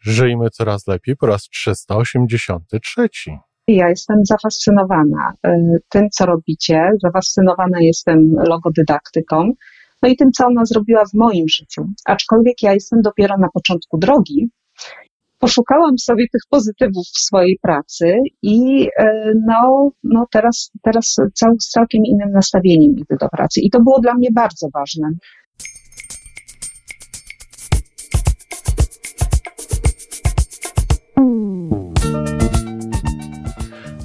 Żyjmy coraz lepiej po raz 383. Ja jestem zafascynowana y, tym, co robicie. Zafascynowana jestem logodydaktyką. No i tym, co ona zrobiła w moim życiu. Aczkolwiek ja jestem dopiero na początku drogi. Poszukałam sobie tych pozytywów w swojej pracy i y, no, no teraz, teraz cał, z całkiem innym nastawieniem idę do pracy. I to było dla mnie bardzo ważne.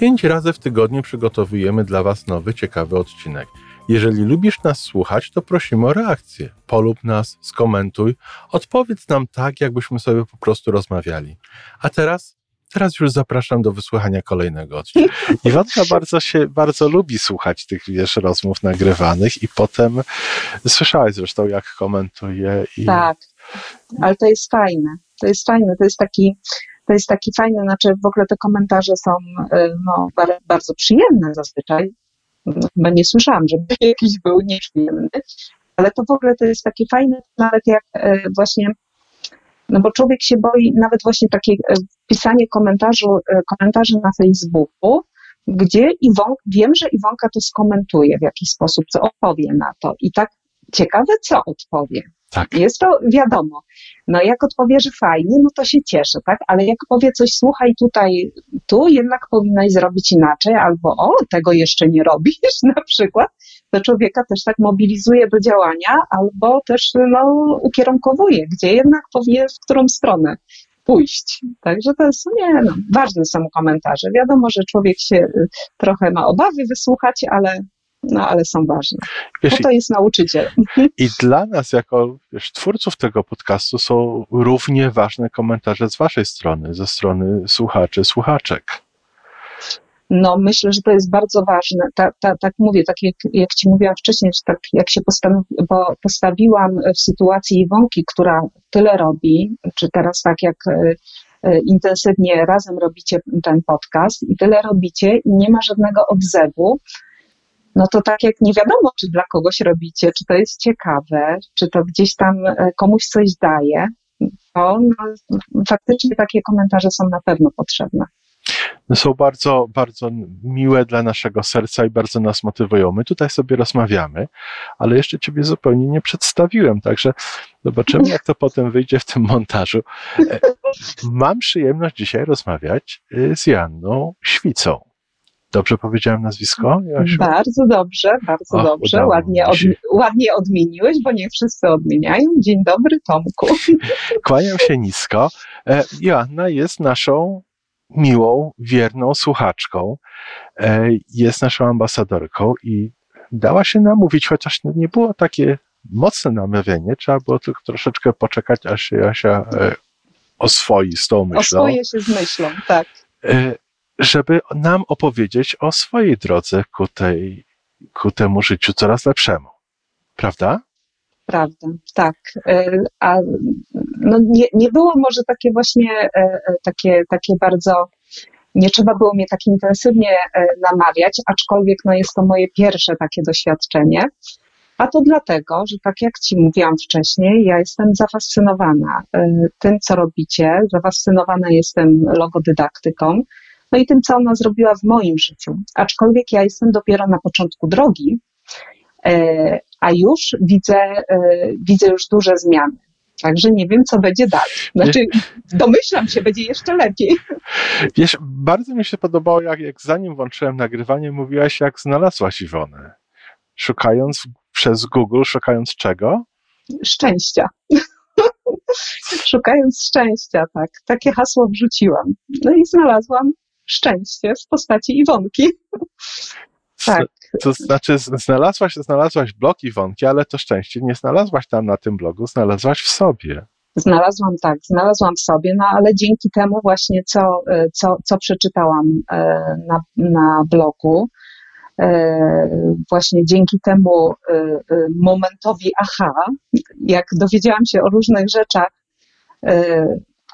Pięć razy w tygodniu przygotowujemy dla Was nowy, ciekawy odcinek. Jeżeli lubisz nas słuchać, to prosimy o reakcję. Polub nas, skomentuj, odpowiedz nam tak, jakbyśmy sobie po prostu rozmawiali. A teraz, teraz już zapraszam do wysłuchania kolejnego odcinka. Iwanka bardzo się, bardzo lubi słuchać tych, wiesz, rozmów nagrywanych i potem słyszałaś zresztą, jak komentuje. I... Tak, ale to jest fajne. To jest fajne, to jest taki, to jest taki fajny, znaczy w ogóle te komentarze są y, no, bardzo przyjemne zazwyczaj. No, chyba nie słyszałam, żeby jakiś był nieprzyjemny, ale to w ogóle to jest takie fajne, nawet jak y, właśnie, no bo człowiek się boi, nawet właśnie takie y, pisanie komentarzu, komentarzy na Facebooku, gdzie Iwon, wiem, że Iwonka to skomentuje w jakiś sposób, co odpowie na to. I tak ciekawe, co odpowie. Tak. Jest to wiadomo. No jak odpowie, że fajnie, no to się cieszę, tak? Ale jak powie coś, słuchaj, tutaj, tu jednak powinnaś zrobić inaczej, albo o, tego jeszcze nie robisz na przykład, to człowieka też tak mobilizuje do działania, albo też no, ukierunkowuje, gdzie jednak powie, w którą stronę pójść. Także to jest, nie no, ważne są komentarze. Wiadomo, że człowiek się y, trochę ma obawy wysłuchać, ale no ale są ważne. Wiesz, Bo to jest nauczyciel. I dla nas, jako wiesz, twórców tego podcastu, są równie ważne komentarze z Waszej strony, ze strony słuchaczy, słuchaczek. No, myślę, że to jest bardzo ważne. Ta, ta, tak mówię, tak jak, jak Ci mówiłam wcześniej, że tak jak się bo postawiłam w sytuacji Iwonki, która tyle robi, czy teraz tak jak e, e, intensywnie razem robicie ten podcast i tyle robicie i nie ma żadnego odzewu, no to tak jak nie wiadomo, czy dla kogoś robicie, czy to jest ciekawe, czy to gdzieś tam e, komuś coś daje, to no, faktycznie takie komentarze są na pewno potrzebne. No są bardzo, bardzo miłe dla naszego serca i bardzo nas motywują. My tutaj sobie rozmawiamy, ale jeszcze Ciebie zupełnie nie przedstawiłem, także zobaczymy, jak to potem wyjdzie w tym montażu. E, mam przyjemność dzisiaj rozmawiać e, z Janną Świcą. Dobrze powiedziałem nazwisko? Jasiu? Bardzo dobrze, bardzo Och, dobrze. Ładnie, od, ładnie odmieniłeś, bo nie wszyscy odmieniają. Dzień dobry, Tomku. Kłaniam się nisko. E, Joanna jest naszą miłą, wierną słuchaczką. E, jest naszą ambasadorką i dała się namówić, chociaż nie było takie mocne namawianie. Trzeba było tylko troszeczkę poczekać, aż się Jasia e, oswoi z tą myślą. Oswoje się z myślą, tak żeby nam opowiedzieć o swojej drodze ku, tej, ku temu życiu coraz lepszemu. Prawda? Prawda, tak. E, a no nie, nie było może takie właśnie e, e, takie, takie bardzo nie trzeba było mnie tak intensywnie namawiać, aczkolwiek no jest to moje pierwsze takie doświadczenie. A to dlatego, że tak jak Ci mówiłam wcześniej, ja jestem zafascynowana tym, co robicie, zafascynowana jestem logodydaktyką, no i tym, co ona zrobiła w moim życiu. Aczkolwiek ja jestem dopiero na początku drogi, e, a już widzę, e, widzę już duże zmiany. Także nie wiem, co będzie dalej. Znaczy, domyślam się, będzie jeszcze lepiej. Wiesz, bardzo mi się podobało, jak, jak zanim włączyłem nagrywanie, mówiłaś, jak znalazłaś Iwonę. Szukając przez Google, szukając czego? Szczęścia. szukając szczęścia, tak. Takie hasło wrzuciłam. No i znalazłam szczęście w postaci Iwonki. tak. To znaczy, znalazłaś, znalazłaś blog Iwonki, ale to szczęście nie znalazłaś tam na tym blogu, znalazłaś w sobie. Znalazłam tak, znalazłam sobie, no ale dzięki temu właśnie, co, co, co przeczytałam na, na blogu, właśnie dzięki temu momentowi aha, jak dowiedziałam się o różnych rzeczach,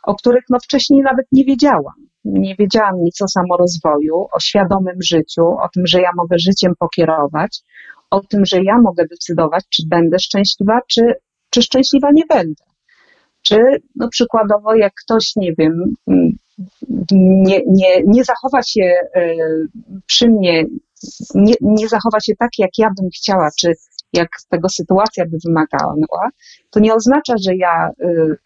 o których no wcześniej nawet nie wiedziałam. Nie wiedziałam nic o samorozwoju, o świadomym życiu, o tym, że ja mogę życiem pokierować, o tym, że ja mogę decydować, czy będę szczęśliwa, czy, czy szczęśliwa nie będę. Czy no przykładowo, jak ktoś, nie wiem, nie, nie, nie zachowa się e, przy mnie, nie, nie zachowa się tak, jak ja bym chciała, czy jak tego sytuacja by wymagała, to nie oznacza, że ja e,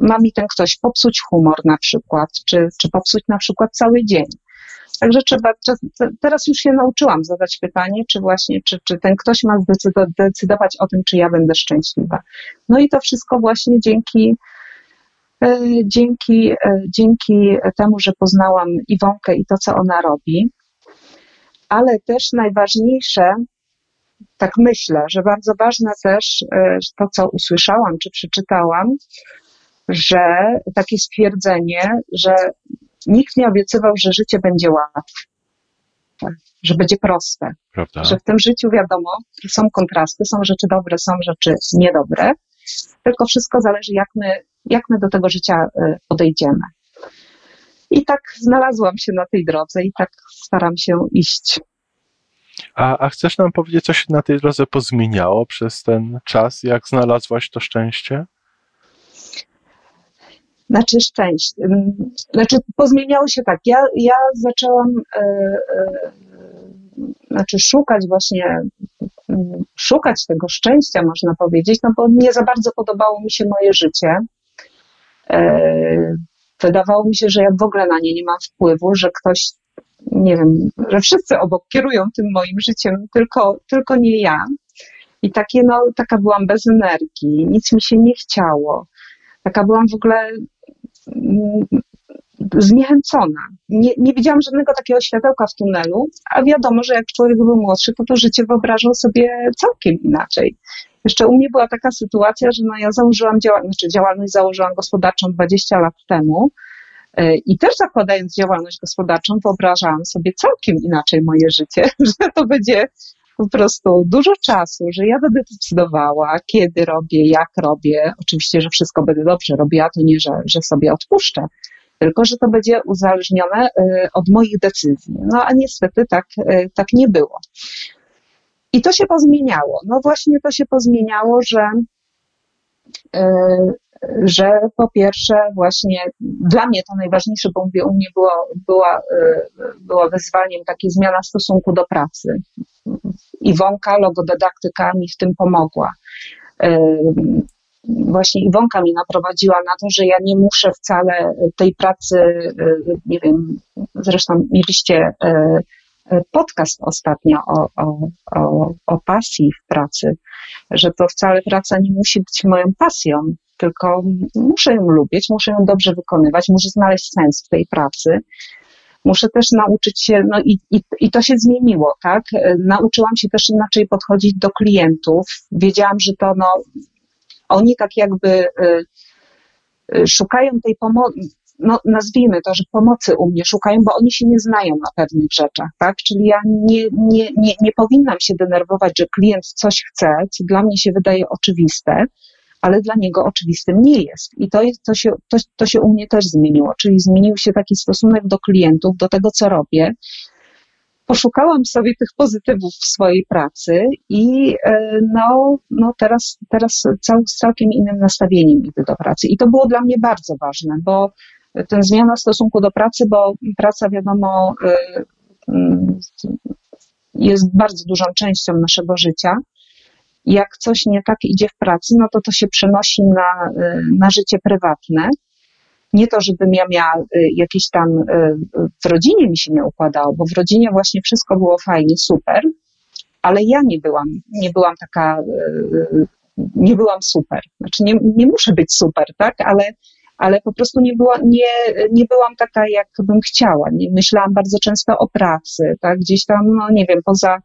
ma mi ten ktoś popsuć humor na przykład, czy, czy popsuć na przykład cały dzień. Także trzeba, teraz już się nauczyłam zadać pytanie, czy właśnie, czy, czy ten ktoś ma zdecydować o tym, czy ja będę szczęśliwa. No i to wszystko właśnie dzięki, e, dzięki, e, dzięki temu, że poznałam Iwonkę i to, co ona robi. Ale też najważniejsze, tak myślę, że bardzo ważne też e, to, co usłyszałam czy przeczytałam, że takie stwierdzenie, że nikt nie obiecywał, że życie będzie łatwe, że będzie proste, Prawda. że w tym życiu wiadomo, są kontrasty, są rzeczy dobre, są rzeczy niedobre, tylko wszystko zależy, jak my, jak my do tego życia y, podejdziemy. I tak znalazłam się na tej drodze i tak staram się iść. A, a chcesz nam powiedzieć, co się na tej drodze pozmieniało przez ten czas, jak znalazłaś to szczęście? Znaczy szczęście. Znaczy pozmieniało się tak. Ja, ja zaczęłam e, e, znaczy szukać właśnie, szukać tego szczęścia, można powiedzieć, no bo nie za bardzo podobało mi się moje życie. E, wydawało mi się, że ja w ogóle na nie nie mam wpływu, że ktoś, nie wiem, że wszyscy obok kierują tym moim życiem, tylko, tylko nie ja. I takie, no, taka byłam bez energii, nic mi się nie chciało. Taka byłam w ogóle Mm, zniechęcona. Nie, nie widziałam żadnego takiego światełka w tunelu, a wiadomo, że jak człowiek był młodszy, to to życie wyobrażał sobie całkiem inaczej. Jeszcze u mnie była taka sytuacja, że no ja założyłam działalność, znaczy działalność założyłam gospodarczą 20 lat temu e, i też zakładając działalność gospodarczą wyobrażałam sobie całkiem inaczej moje życie, że to będzie po prostu dużo czasu, że ja będę decydowała, kiedy robię, jak robię. Oczywiście, że wszystko będę dobrze robiła, to nie, że, że sobie odpuszczę, tylko że to będzie uzależnione y, od moich decyzji. No a niestety tak, y, tak nie było. I to się pozmieniało. No właśnie to się pozmieniało, że y, że po pierwsze właśnie dla mnie to najważniejsze, bo mówię, u mnie było, była, była wyzwaniem takie zmiana stosunku do pracy. Iwonka, logodydaktyka mi w tym pomogła. Właśnie Iwonka mi naprowadziła na to, że ja nie muszę wcale tej pracy, nie wiem, zresztą mieliście e, podcast ostatnio o, o, o, o pasji w pracy, że to wcale praca nie musi być moją pasją, tylko muszę ją lubić, muszę ją dobrze wykonywać, muszę znaleźć sens w tej pracy. Muszę też nauczyć się, no i, i, i to się zmieniło, tak? Nauczyłam się też inaczej podchodzić do klientów. Wiedziałam, że to no, oni tak jakby y, y, szukają tej pomocy, no, nazwijmy to, że pomocy u mnie szukają, bo oni się nie znają na pewnych rzeczach, tak? Czyli ja nie, nie, nie, nie powinnam się denerwować, że klient coś chce, co dla mnie się wydaje oczywiste, ale dla niego oczywistym nie jest. I to, jest, to, się, to, to się u mnie też zmieniło, czyli zmienił się taki stosunek do klientów, do tego, co robię. Poszukałam sobie tych pozytywów w swojej pracy i e, no, no teraz, teraz cał, z całkiem innym nastawieniem idę do pracy. I to było dla mnie bardzo ważne, bo ten zmiana stosunku do pracy, bo praca wiadomo e, jest bardzo dużą częścią naszego życia jak coś nie tak idzie w pracy, no to to się przenosi na, y, na życie prywatne. Nie to, żebym ja miała y, jakieś tam y, w rodzinie mi się nie układało, bo w rodzinie właśnie wszystko było fajnie, super, ale ja nie byłam, nie byłam taka, nie byłam super. Znaczy nie, nie muszę być super, tak, ale, ale po prostu nie, była, nie, nie byłam taka, jak bym chciała. Myślałam bardzo często o pracy, tak, gdzieś tam, no nie wiem, poza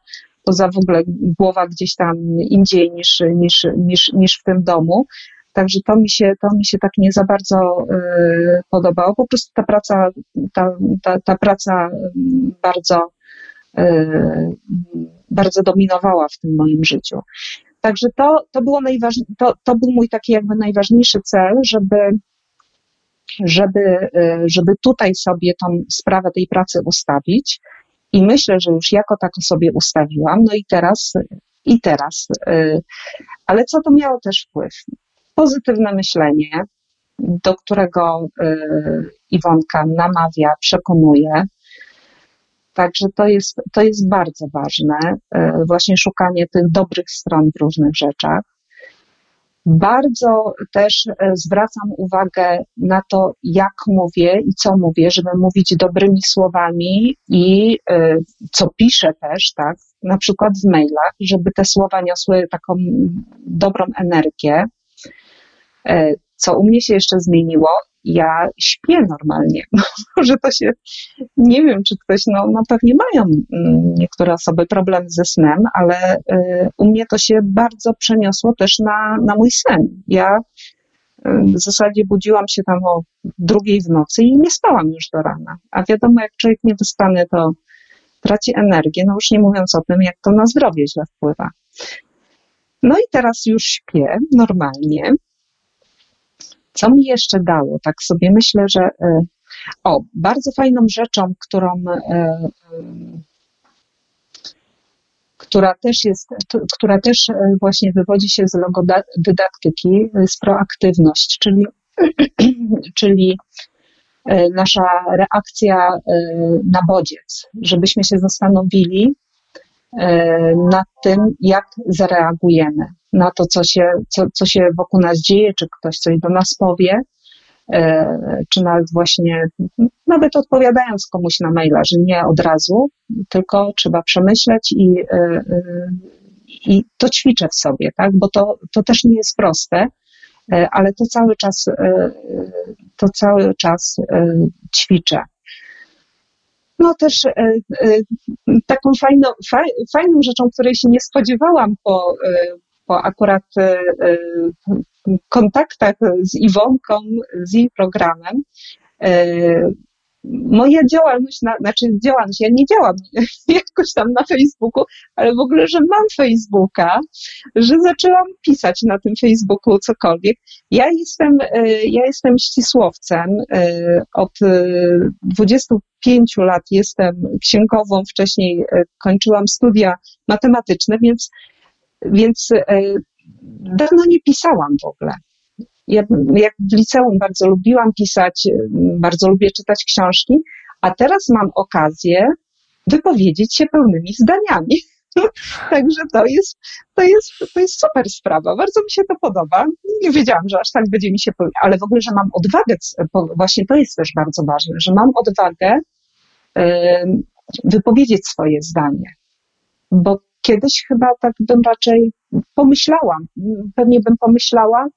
poza w ogóle głowa gdzieś tam indziej niż, niż, niż, niż w tym domu. Także to mi się, to mi się tak nie za bardzo y, podobało. Po prostu ta praca, ta, ta, ta praca bardzo, y, bardzo dominowała w tym moim życiu. Także to, to było najważniejsze, to, to był mój taki jakby najważniejszy cel, żeby, żeby, y, żeby tutaj sobie tą sprawę tej pracy ustawić. I myślę, że już jako tako sobie ustawiłam. No i teraz, i teraz. Y, ale co to miało też wpływ? Pozytywne myślenie, do którego y, Iwonka namawia, przekonuje. Także to jest, to jest bardzo ważne, właśnie szukanie tych dobrych stron w różnych rzeczach. Bardzo też e, zwracam uwagę na to, jak mówię i co mówię, żeby mówić dobrymi słowami i e, co piszę też, tak, na przykład w mailach, żeby te słowa niosły taką dobrą energię. Co u mnie się jeszcze zmieniło, ja śpię normalnie. Może to się, nie wiem, czy ktoś, no, no pewnie mają mm, niektóre osoby problem ze snem, ale y, u mnie to się bardzo przeniosło też na, na mój sen. Ja y, w zasadzie budziłam się tam o drugiej w nocy i nie spałam już do rana. A wiadomo, jak człowiek niewyspany, to traci energię, no już nie mówiąc o tym, jak to na zdrowie źle wpływa. No i teraz już śpię normalnie. Co mi jeszcze dało? Tak sobie myślę, że e, o, bardzo fajną rzeczą, którą, e, e, która też jest, która też właśnie wywodzi się z logodydaktyki, jest proaktywność, czyli, czyli nasza reakcja na bodziec, żebyśmy się zastanowili nad tym, jak zareagujemy na to, co się, co, co się wokół nas dzieje, czy ktoś coś do nas powie, e, czy nawet właśnie, nawet odpowiadając komuś na maila, że nie od razu, tylko trzeba przemyśleć i, e, e, i to ćwiczę w sobie, tak? bo to, to też nie jest proste, ale to cały czas, to cały czas ćwiczę. No też taką fajną, fajną rzeczą, której się nie spodziewałam po, po akurat y, y, kontaktach z Iwonką, z jej programem, y, moja działalność, na, znaczy działalność, ja nie działam jakoś tam na Facebooku, ale w ogóle, że mam Facebooka, że zaczęłam pisać na tym Facebooku cokolwiek. Ja jestem, ja jestem ścisłowcem. Od 25 lat jestem księgową, wcześniej kończyłam studia matematyczne, więc więc e, dawno nie pisałam w ogóle. Ja, jak w liceum bardzo lubiłam pisać, e, bardzo lubię czytać książki, a teraz mam okazję wypowiedzieć się pełnymi zdaniami. Także to jest, to, jest, to jest super sprawa. Bardzo mi się to podoba. Nie wiedziałam, że aż tak będzie mi się powiedzieć, ale w ogóle, że mam odwagę, właśnie to jest też bardzo ważne, że mam odwagę wypowiedzieć swoje zdanie. Bo Kiedyś chyba tak bym raczej pomyślała, pewnie bym pomyślała,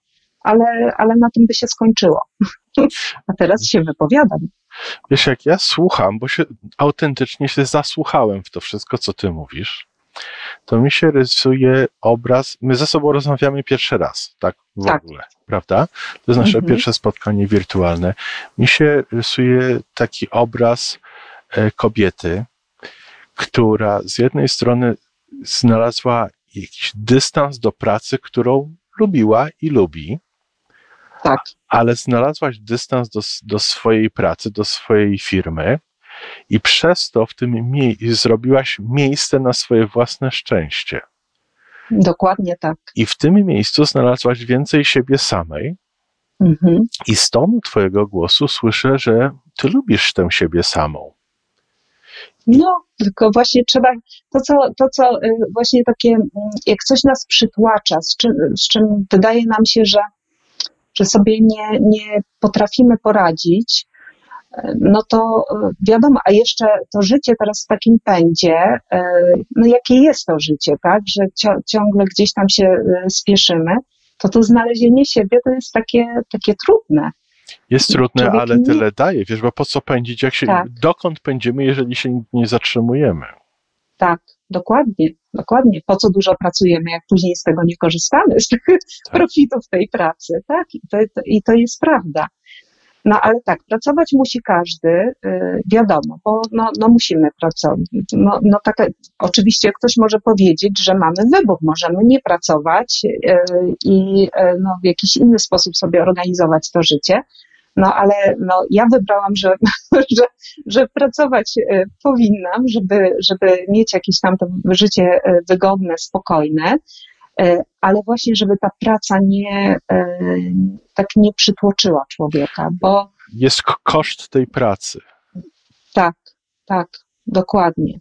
ale, ale na tym by się skończyło. A teraz się wypowiadam. Wiesz, jak ja słucham, bo się autentycznie się zasłuchałem w to wszystko, co ty mówisz, to mi się rysuje obraz. My ze sobą rozmawiamy pierwszy raz, tak w tak. ogóle, prawda? To jest nasze mhm. pierwsze spotkanie wirtualne. Mi się rysuje taki obraz e, kobiety, która z jednej strony znalazła jakiś dystans do pracy, którą lubiła i lubi. Tak. Ale znalazłaś dystans do, do swojej pracy, do swojej firmy i przez to w tym mie zrobiłaś miejsce na swoje własne szczęście. Dokładnie tak. I w tym miejscu znalazłaś więcej siebie samej. Mhm. I z tonu Twojego głosu słyszę, że Ty lubisz tę siebie samą. No, tylko właśnie trzeba, to co, to co y, właśnie takie, mm, jak coś nas przytłacza, z czym, z czym wydaje nam się, że, że sobie nie, nie potrafimy poradzić, y, no to y, wiadomo, a jeszcze to życie teraz w takim pędzie, no jakie jest to życie, tak, że ciągle gdzieś tam się spieszymy, to to znalezienie siebie to jest takie, takie trudne. Jest trudne, ale tyle daje, wiesz, bo po co pędzić, jak się, tak. dokąd pędzimy, jeżeli się nie zatrzymujemy? Tak, dokładnie. dokładnie. Po co dużo pracujemy, jak później z tego nie korzystamy, z tych tak. profitów tej pracy, tak? I to, I to jest prawda. No ale tak, pracować musi każdy, y, wiadomo, bo no, no musimy pracować. No, no tak, oczywiście ktoś może powiedzieć, że mamy wybór, możemy nie pracować y, i y, no, w jakiś inny sposób sobie organizować to życie. No ale no, ja wybrałam, że, że, że pracować powinnam, żeby, żeby mieć jakieś tam to życie wygodne, spokojne. E, ale właśnie, żeby ta praca nie, e, tak nie przytłoczyła człowieka, bo... Jest koszt tej pracy. Tak, tak, dokładnie.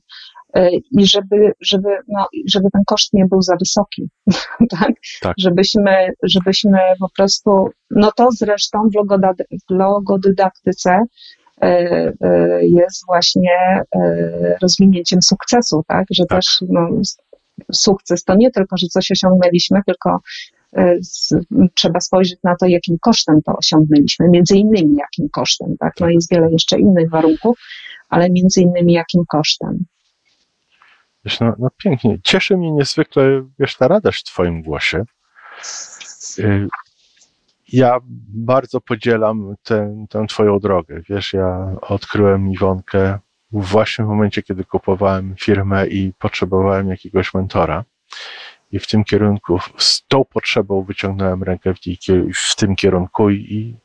E, I żeby, żeby, no, żeby ten koszt nie był za wysoki, tak? tak? Żebyśmy, żebyśmy po prostu, no to zresztą w logodydaktyce jest właśnie rozwinięciem sukcesu, tak? Że tak. też no, sukces to nie tylko, że coś osiągnęliśmy, tylko e, z, trzeba spojrzeć na to, jakim kosztem to osiągnęliśmy, między innymi jakim kosztem, tak? No jest wiele jeszcze innych warunków, ale między innymi jakim kosztem. Wiesz, no, no pięknie. Cieszy mnie niezwykle, wiesz, ta radość w twoim głosie. Y, ja bardzo podzielam tę, tę twoją drogę. Wiesz, ja odkryłem Iwonkę właśnie w momencie, kiedy kupowałem firmę i potrzebowałem jakiegoś mentora. I w tym kierunku, z tą potrzebą wyciągnąłem rękę w, w tym kierunku i,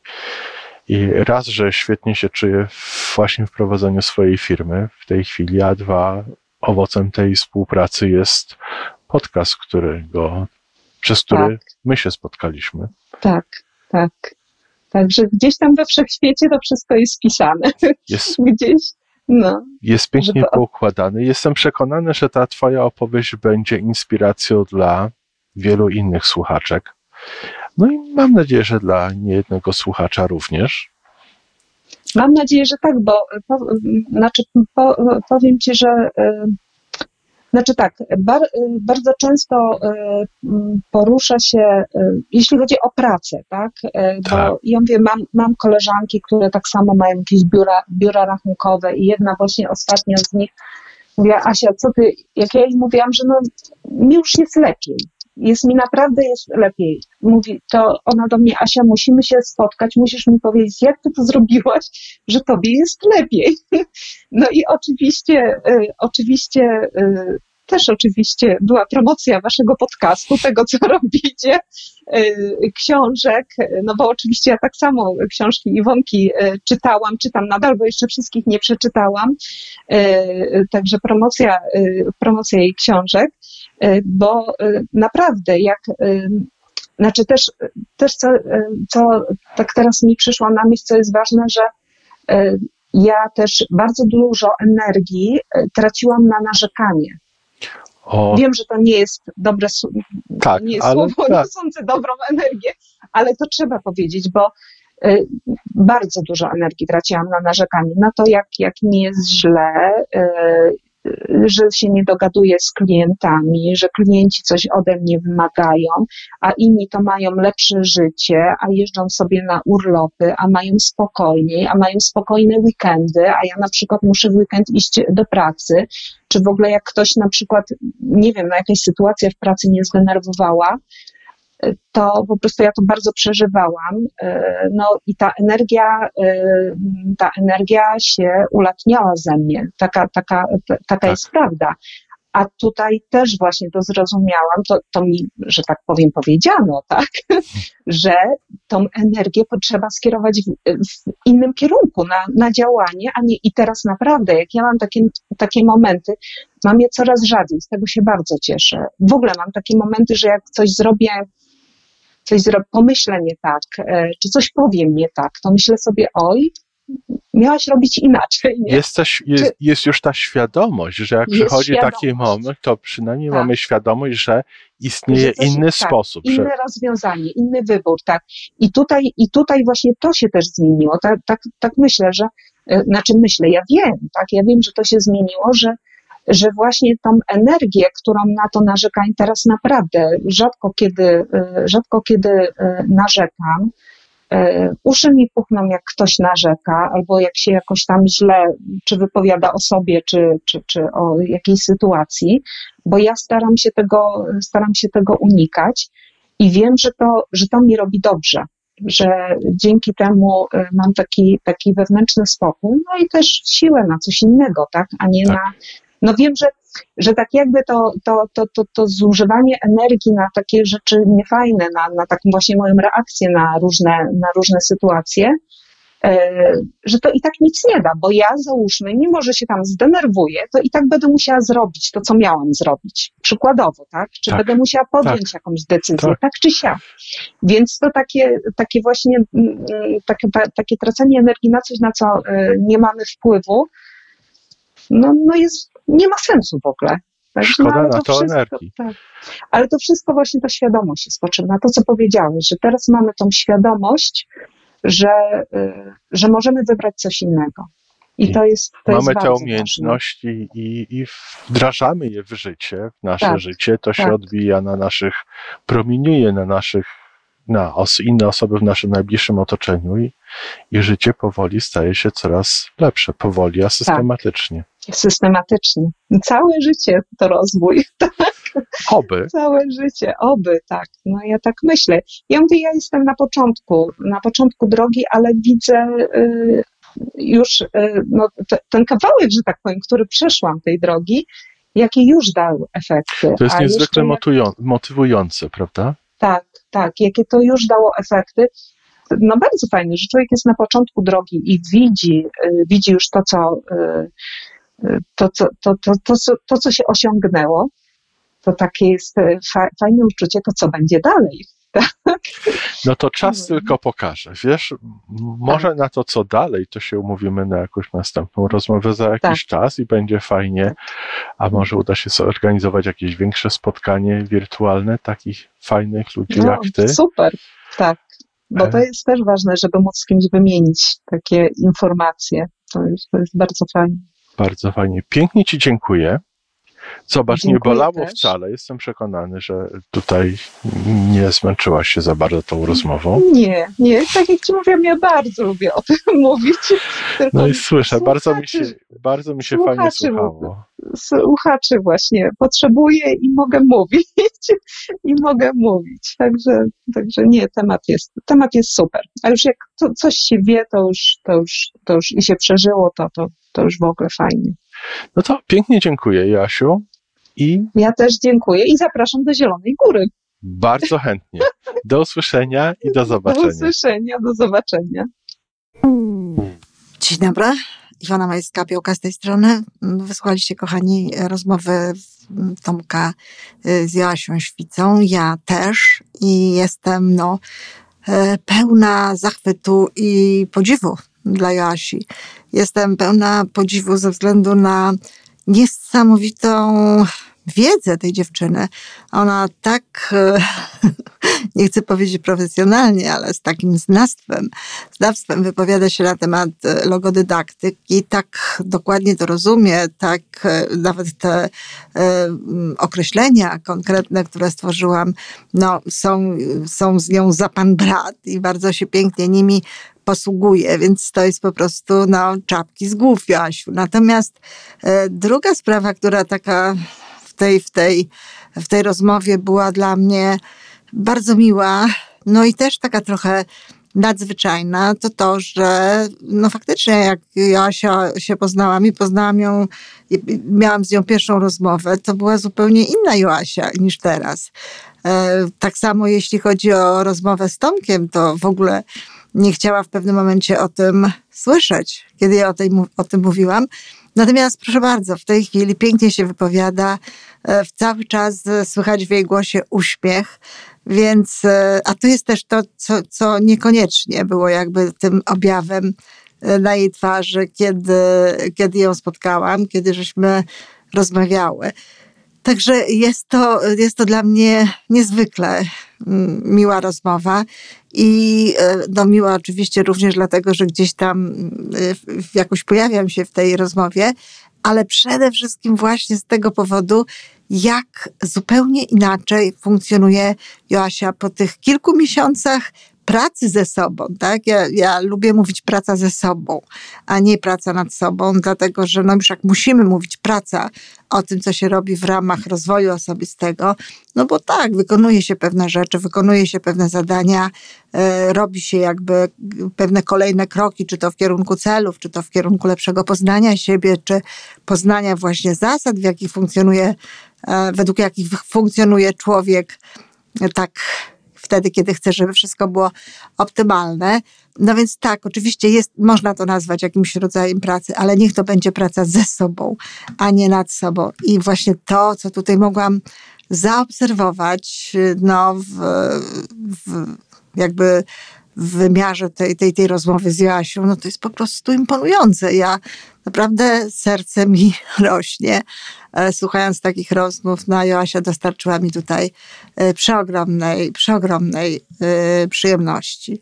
i raz, że świetnie się czuję właśnie w prowadzeniu swojej firmy w tej chwili, a dwa, owocem tej współpracy jest podcast, którego, przez który tak. my się spotkaliśmy. Tak, tak. Także gdzieś tam we wszechświecie to wszystko jest pisane. Jest, gdzieś no, jest pięknie żeby... poukładany. Jestem przekonany, że ta Twoja opowieść będzie inspiracją dla wielu innych słuchaczek. No i mam nadzieję, że dla niejednego słuchacza również. Mam nadzieję, że tak, bo po, znaczy, po, powiem Ci, że y, znaczy tak, bar, bardzo często y, porusza się, y, jeśli chodzi o pracę, tak? Bo tak. ja mówię, mam, mam koleżanki, które tak samo mają jakieś biura, biura rachunkowe i jedna właśnie ostatnia z nich mówiła, Asia, co ty, jak ja jej mówiłam, że no, mi już jest lepiej, jest mi naprawdę jest lepiej. Mówi, to ona do mnie, Asia, musimy się spotkać, musisz mi powiedzieć, jak ty to zrobiłaś, że tobie jest lepiej. No i oczywiście, y, oczywiście y, też oczywiście była promocja waszego podcastu, tego co robicie, y, książek, no bo oczywiście ja tak samo książki Iwonki czytałam, czytam nadal, bo jeszcze wszystkich nie przeczytałam, także promocja, promocja jej książek. Bo naprawdę jak znaczy też, też co, co tak teraz mi przyszło na myśl, co jest ważne, że ja też bardzo dużo energii traciłam na narzekanie. O. Wiem, że to nie jest dobre tak, nie jest ale, słowo tak. niosące dobrą energię, ale to trzeba powiedzieć, bo bardzo dużo energii traciłam na narzekanie, na to, jak, jak mi jest źle, że się nie dogaduję z klientami, że klienci coś ode mnie wymagają, a inni to mają lepsze życie, a jeżdżą sobie na urlopy, a mają spokojniej, a mają spokojne weekendy, a ja na przykład muszę w weekend iść do pracy, czy w ogóle jak ktoś na przykład, nie wiem, na jakaś sytuacja w pracy nie zdenerwowała, to po prostu ja to bardzo przeżywałam. E, no i ta energia, e, ta energia się ulatniała ze mnie. Taka, taka, taka tak. jest prawda. A tutaj też właśnie to zrozumiałam, to, to mi, że tak powiem, powiedziano, tak, że tą energię potrzeba skierować w, w, innym kierunku, na, na działanie, a nie i teraz naprawdę, jak ja mam takie, takie momenty, mam je coraz rzadziej, z tego się bardzo cieszę. W ogóle mam takie momenty, że jak coś zrobię, coś zrobię, pomyślę nie tak, e, czy coś powiem nie tak, to myślę sobie, oj, miałaś robić inaczej. Nie? Jest, też, jest, czy, jest już ta świadomość, że jak przychodzi taki moment, to przynajmniej tak. mamy świadomość, że istnieje coś, inny tak, sposób. Inne że... rozwiązanie, inny wybór, tak. I tutaj, I tutaj właśnie to się też zmieniło. Tak, tak, tak myślę, że, e, znaczy myślę, ja wiem, tak, ja wiem, że to się zmieniło, że że właśnie tą energię, którą na to narzekam, teraz naprawdę rzadko kiedy, y, rzadko kiedy y, narzekam, E, uszy mi puchną, jak ktoś narzeka, albo jak się jakoś tam źle, czy wypowiada o sobie, czy, czy, czy o jakiejś sytuacji, bo ja staram się tego, staram się tego unikać i wiem, że to, że to mi robi dobrze, że dzięki temu e, mam taki, taki wewnętrzny spokój, no i też siłę na coś innego, tak, a nie tak. na, no wiem, że że tak jakby to, to, to, to, to zużywanie energii na takie rzeczy niefajne, na, na taką właśnie moją reakcję na różne, na różne sytuacje, e, że to i tak nic nie da, bo ja załóżmy, mimo że się tam zdenerwuję, to i tak będę musiała zrobić to, co miałam zrobić. Przykładowo, tak? Czy tak, będę musiała podjąć tak, jakąś decyzję, tak. tak czy siak. Więc to takie, takie właśnie, mm, mm, takie, takie tracenie energii na coś, na co e, nie mamy wpływu, no, no jest nie ma sensu w ogóle. Tak? Szkoda no, na to, wszystko, energii. Tak. Ale to wszystko właśnie ta świadomość jest potrzebna. To, co powiedziałeś, że teraz mamy tą świadomość, że, y, że możemy wybrać coś innego. I, I to jest. To mamy jest te umiejętności i, i, wdrażamy je w życie, w nasze tak, życie. To się tak. odbija na naszych, promieniuje na naszych, na os, inne osoby w naszym najbliższym otoczeniu i, i życie powoli staje się coraz lepsze. Powoli, a tak. systematycznie systematycznie. Całe życie to rozwój, tak? Oby. Całe życie, oby, tak. No ja tak myślę. Ja mówię, ja jestem na początku, na początku drogi, ale widzę y, już y, no, t, ten kawałek, że tak powiem, który przeszłam tej drogi, jakie już dał efekty. To jest niezwykle jak... motywujące, prawda? Tak, tak, jakie to już dało efekty no bardzo fajne, że człowiek jest na początku drogi i widzi, y, widzi już to, co, to, to, to, to, to, to, co się osiągnęło, to takie jest e, fa fajne uczucie, to co będzie dalej. Tak? No to czas mhm. tylko pokaże. Wiesz, może tak. na to, co dalej, to się umówimy na jakąś następną rozmowę za jakiś tak. czas i będzie fajnie, a może uda się zorganizować jakieś większe spotkanie wirtualne takich fajnych ludzi no, jak ty. Super, tak. Bo to e. jest też ważne, żeby móc z kimś wymienić takie informacje. To jest, to jest bardzo fajne. Bardzo fajnie. Pięknie Ci dziękuję. Zobacz, Dziękuję nie bolało też. wcale. Jestem przekonany, że tutaj nie zmęczyłaś się za bardzo tą rozmową. Nie, nie. Tak jak ci mówiłam, ja bardzo lubię o tym mówić. no i słyszę, bardzo mi się, bardzo mi się fajnie słuchało. Słuchaczy właśnie potrzebuję i mogę mówić. I mogę mówić. Także, także nie, temat jest, temat jest super. A już jak to, coś się wie, to już, to już, to już i się przeżyło, to, to, to już w ogóle fajnie. No to pięknie dziękuję, Jasiu. I... Ja też dziękuję i zapraszam do Zielonej Góry. Bardzo chętnie. Do usłyszenia i do zobaczenia. Do usłyszenia, do zobaczenia. Dzień dobry. Iwona Majska-Piołka z tej strony. Wysłuchaliście, kochani, rozmowy Tomka y, z Joasią Świcą. Ja też i jestem no, e, pełna zachwytu i podziwu dla Joasi. Jestem pełna podziwu ze względu na niesamowitą wiedzę tej dziewczyny. Ona tak, e, nie chcę powiedzieć profesjonalnie, ale z takim znawstwem, znawstwem wypowiada się na temat e, logodydaktyki, tak dokładnie to rozumie, tak e, nawet te określenia konkretne, które stworzyłam, no, są, są z nią za pan brat i bardzo się pięknie nimi posługuje, więc to jest po prostu no, czapki z głów, Joasiu. Natomiast e, druga sprawa, która taka w tej, w, tej, w tej rozmowie była dla mnie bardzo miła, no i też taka trochę nadzwyczajna, to to, że no faktycznie jak Joasia się poznałam i poznałam ją, miałam z nią pierwszą rozmowę, to była zupełnie inna Joasia niż teraz. E, tak samo jeśli chodzi o rozmowę z Tomkiem, to w ogóle nie chciała w pewnym momencie o tym słyszeć, kiedy ja o, tej, o tym mówiłam. Natomiast proszę bardzo, w tej chwili pięknie się wypowiada, e, cały czas słychać w jej głosie uśmiech, więc, e, a to jest też to, co, co niekoniecznie było jakby tym objawem e, na jej twarzy, kiedy, kiedy ją spotkałam, kiedy żeśmy rozmawiały. Także jest to, jest to dla mnie niezwykle mm, miła rozmowa i e, no, miła oczywiście również dlatego, że gdzieś tam e, jakoś pojawiam się w tej rozmowie, ale przede wszystkim właśnie z tego powodu, jak zupełnie inaczej funkcjonuje Joasia po tych kilku miesiącach pracy ze sobą, tak? Ja, ja lubię mówić praca ze sobą, a nie praca nad sobą, dlatego że no już jak musimy mówić praca o tym, co się robi w ramach rozwoju osobistego, no bo tak, wykonuje się pewne rzeczy, wykonuje się pewne zadania, e, robi się jakby pewne kolejne kroki, czy to w kierunku celów, czy to w kierunku lepszego poznania siebie, czy poznania właśnie zasad, w jakich funkcjonuje, e, według jakich funkcjonuje człowiek, tak wtedy, kiedy chce, żeby wszystko było optymalne. No więc tak, oczywiście jest, można to nazwać jakimś rodzajem pracy, ale niech to będzie praca ze sobą, a nie nad sobą. I właśnie to, co tutaj mogłam zaobserwować, no, w, w jakby w wymiarze tej, tej, tej rozmowy z Joasią, no to jest po prostu imponujące. Ja naprawdę serce mi rośnie, e, słuchając takich rozmów. No, Joasia dostarczyła mi tutaj e, przeogromnej, przeogromnej e, przyjemności.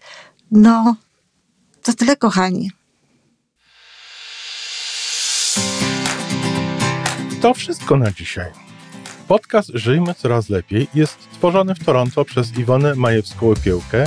No, to tyle, kochani. To wszystko na dzisiaj. Podcast Żyjmy Coraz Lepiej jest tworzony w Toronto przez Iwonę Majewską-Opiełkę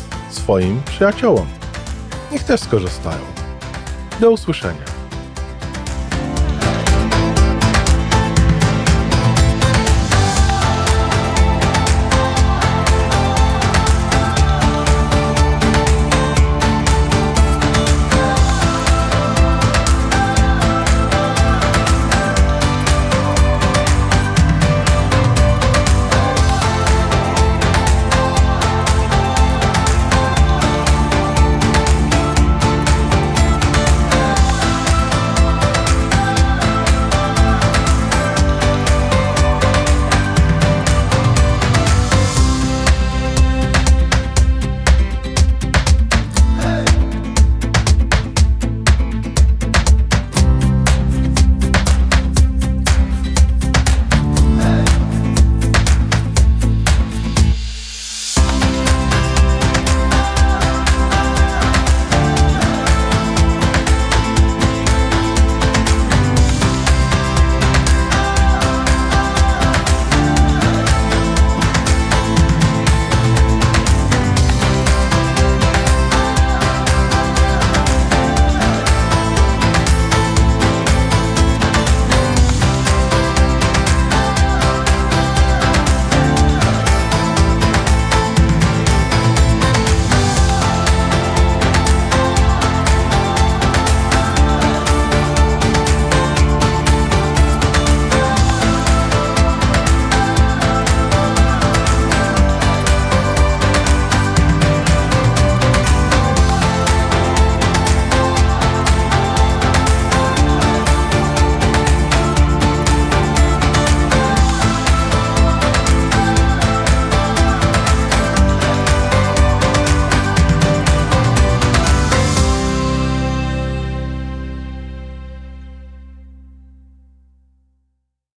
swoim przyjaciołom. Niech też skorzystają. Do usłyszenia.